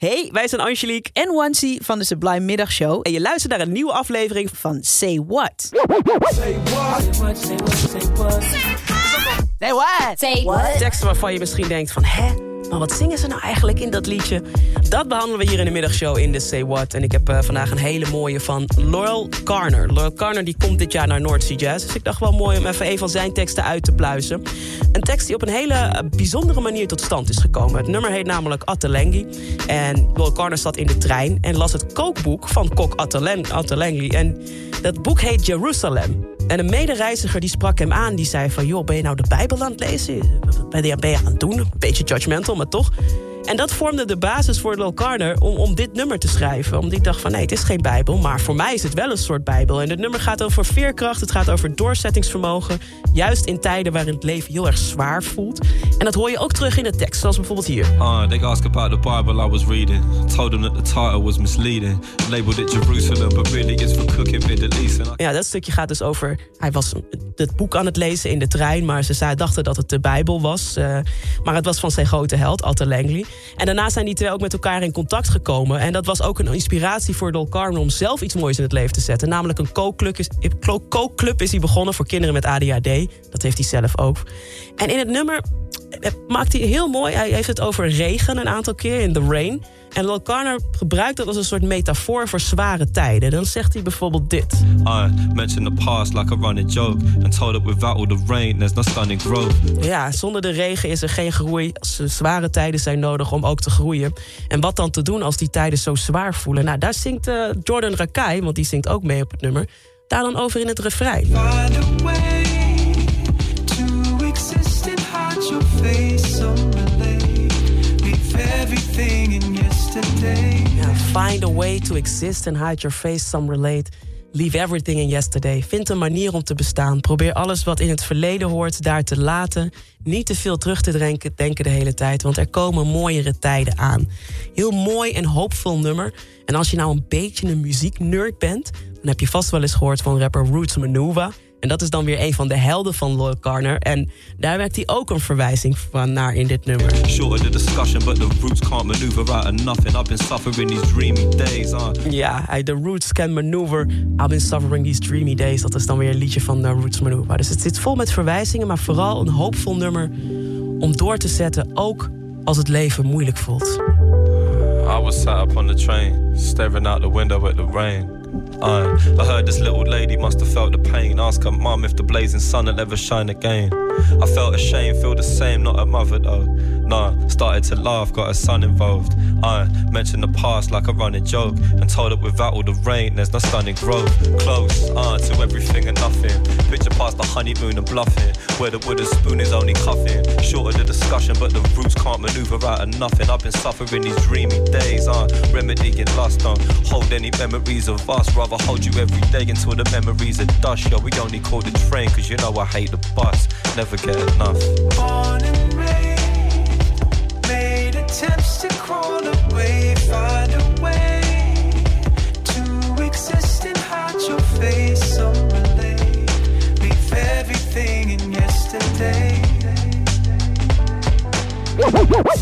Hey, wij zijn Angelique en Wansi van de Sublime Middagshow. en je luistert naar een nieuwe aflevering Van Say What. Say what? Say what? teksten waarvan je misschien denkt van... hè, maar wat zingen ze nou eigenlijk in dat liedje? Dat behandelen we hier in de middagshow in de Say What. En ik heb eh, vandaag een hele mooie van Laurel Carner. Laurel Carner die komt dit jaar naar North Sea Jazz. Dus ik dacht wel mooi om even een van zijn teksten uit te pluizen. Een tekst die op een hele eh, bijzondere manier tot stand is gekomen. Het nummer heet namelijk Atelengi. En Laurel Carner zat in de trein en las het kookboek van kok Atelengi. En dat boek heet Jerusalem. En een medereiziger die sprak hem aan. Die zei van, joh, ben je nou de Bijbel aan het lezen? Wat ben je, aan het doen? Een beetje judgmental, maar toch. En dat vormde de basis voor Lil Carner om, om dit nummer te schrijven. Omdat ik dacht van, nee, het is geen Bijbel. Maar voor mij is het wel een soort Bijbel. En het nummer gaat over veerkracht. Het gaat over doorzettingsvermogen. Juist in tijden waarin het leven heel erg zwaar voelt. En dat hoor je ook terug in de tekst. Zoals bijvoorbeeld hier. Uh, they asked about the Bible I was reading. Told them that the title was misleading. Labeled it Jerusalem, but really it's for cooking Middle East. And I Ja, dat stukje gaat dus over. Hij was het boek aan het lezen in de trein, maar ze dachten dat het de Bijbel was. eh, maar het was van zijn grote held, Atte Langley. En daarna zijn die twee ook met elkaar in contact gekomen. En dat was ook een inspiratie voor Dol Carmen om zelf iets moois in het leven te zetten. Namelijk een kookclub is, is hij begonnen voor kinderen met ADHD. Dat heeft hij zelf ook. En in het nummer maakt hij heel mooi. Hij heeft het over regen een aantal keer, in The Rain. En Lil Carner gebruikt dat als een soort metafoor voor zware tijden. Dan zegt hij bijvoorbeeld dit. I mentioned the past like a running joke. And told it without all the rain, there's no stunning growth. Ja, zonder de regen is er geen groei. Zware tijden zijn nodig om ook te groeien. En wat dan te doen als die tijden zo zwaar voelen? Nou, daar zingt eh, Jordan Rakai, want die zingt ook mee op het nummer. Daar dan over in het refrein. Your face unrelated. Leave everything in yesterday. Find a way to exist and hide your face, some relate. Leave everything in yesterday. Vind een manier om te bestaan. Probeer alles wat in het verleden hoort daar te laten. Niet te veel terug te denken, denken de hele tijd, want er komen mooiere tijden aan. Heel mooi en hoopvol nummer. En als je nou een beetje een muzieknerd bent, dan heb je vast wel eens gehoord van rapper Roots Manuva. En dat is dan weer een van de helden van Loyal Carner. En daar werkt hij ook een verwijzing van naar in dit nummer. Shorter the discussion, but the roots can't maneuver out of nothing. I've been suffering these dreamy days. Uh. Ja, hij The Roots Can Maneuver. I've been suffering these dreamy days. Dat is dan weer een liedje van uh, Roots Maneuver. Dus het zit vol met verwijzingen, maar vooral een hoopvol nummer om door te zetten, ook als het leven moeilijk voelt. I was sat up on the train, staring out the window at the rain. I, I heard this little lady must have felt the pain. Ask her mum if the blazing sun will ever shine again. I felt ashamed, feel the same, not a mother though. Nah, started to laugh, got her son involved. I mentioned the past like a running joke and told it without all the rain, there's no stunning growth. Close, uh, to everything and nothing. Past the honeymoon and bluffing, where the wooden spoon is only cuffing. Shorter the discussion, but the roots can't maneuver out of nothing. I've been suffering these dreamy days, uh, remedying lust, don't hold any memories of us. Rather hold you every day until the memories are dust. Yo, we only call the train, cause you know I hate the bus. Never get enough. Born and raised, made attempts to crawl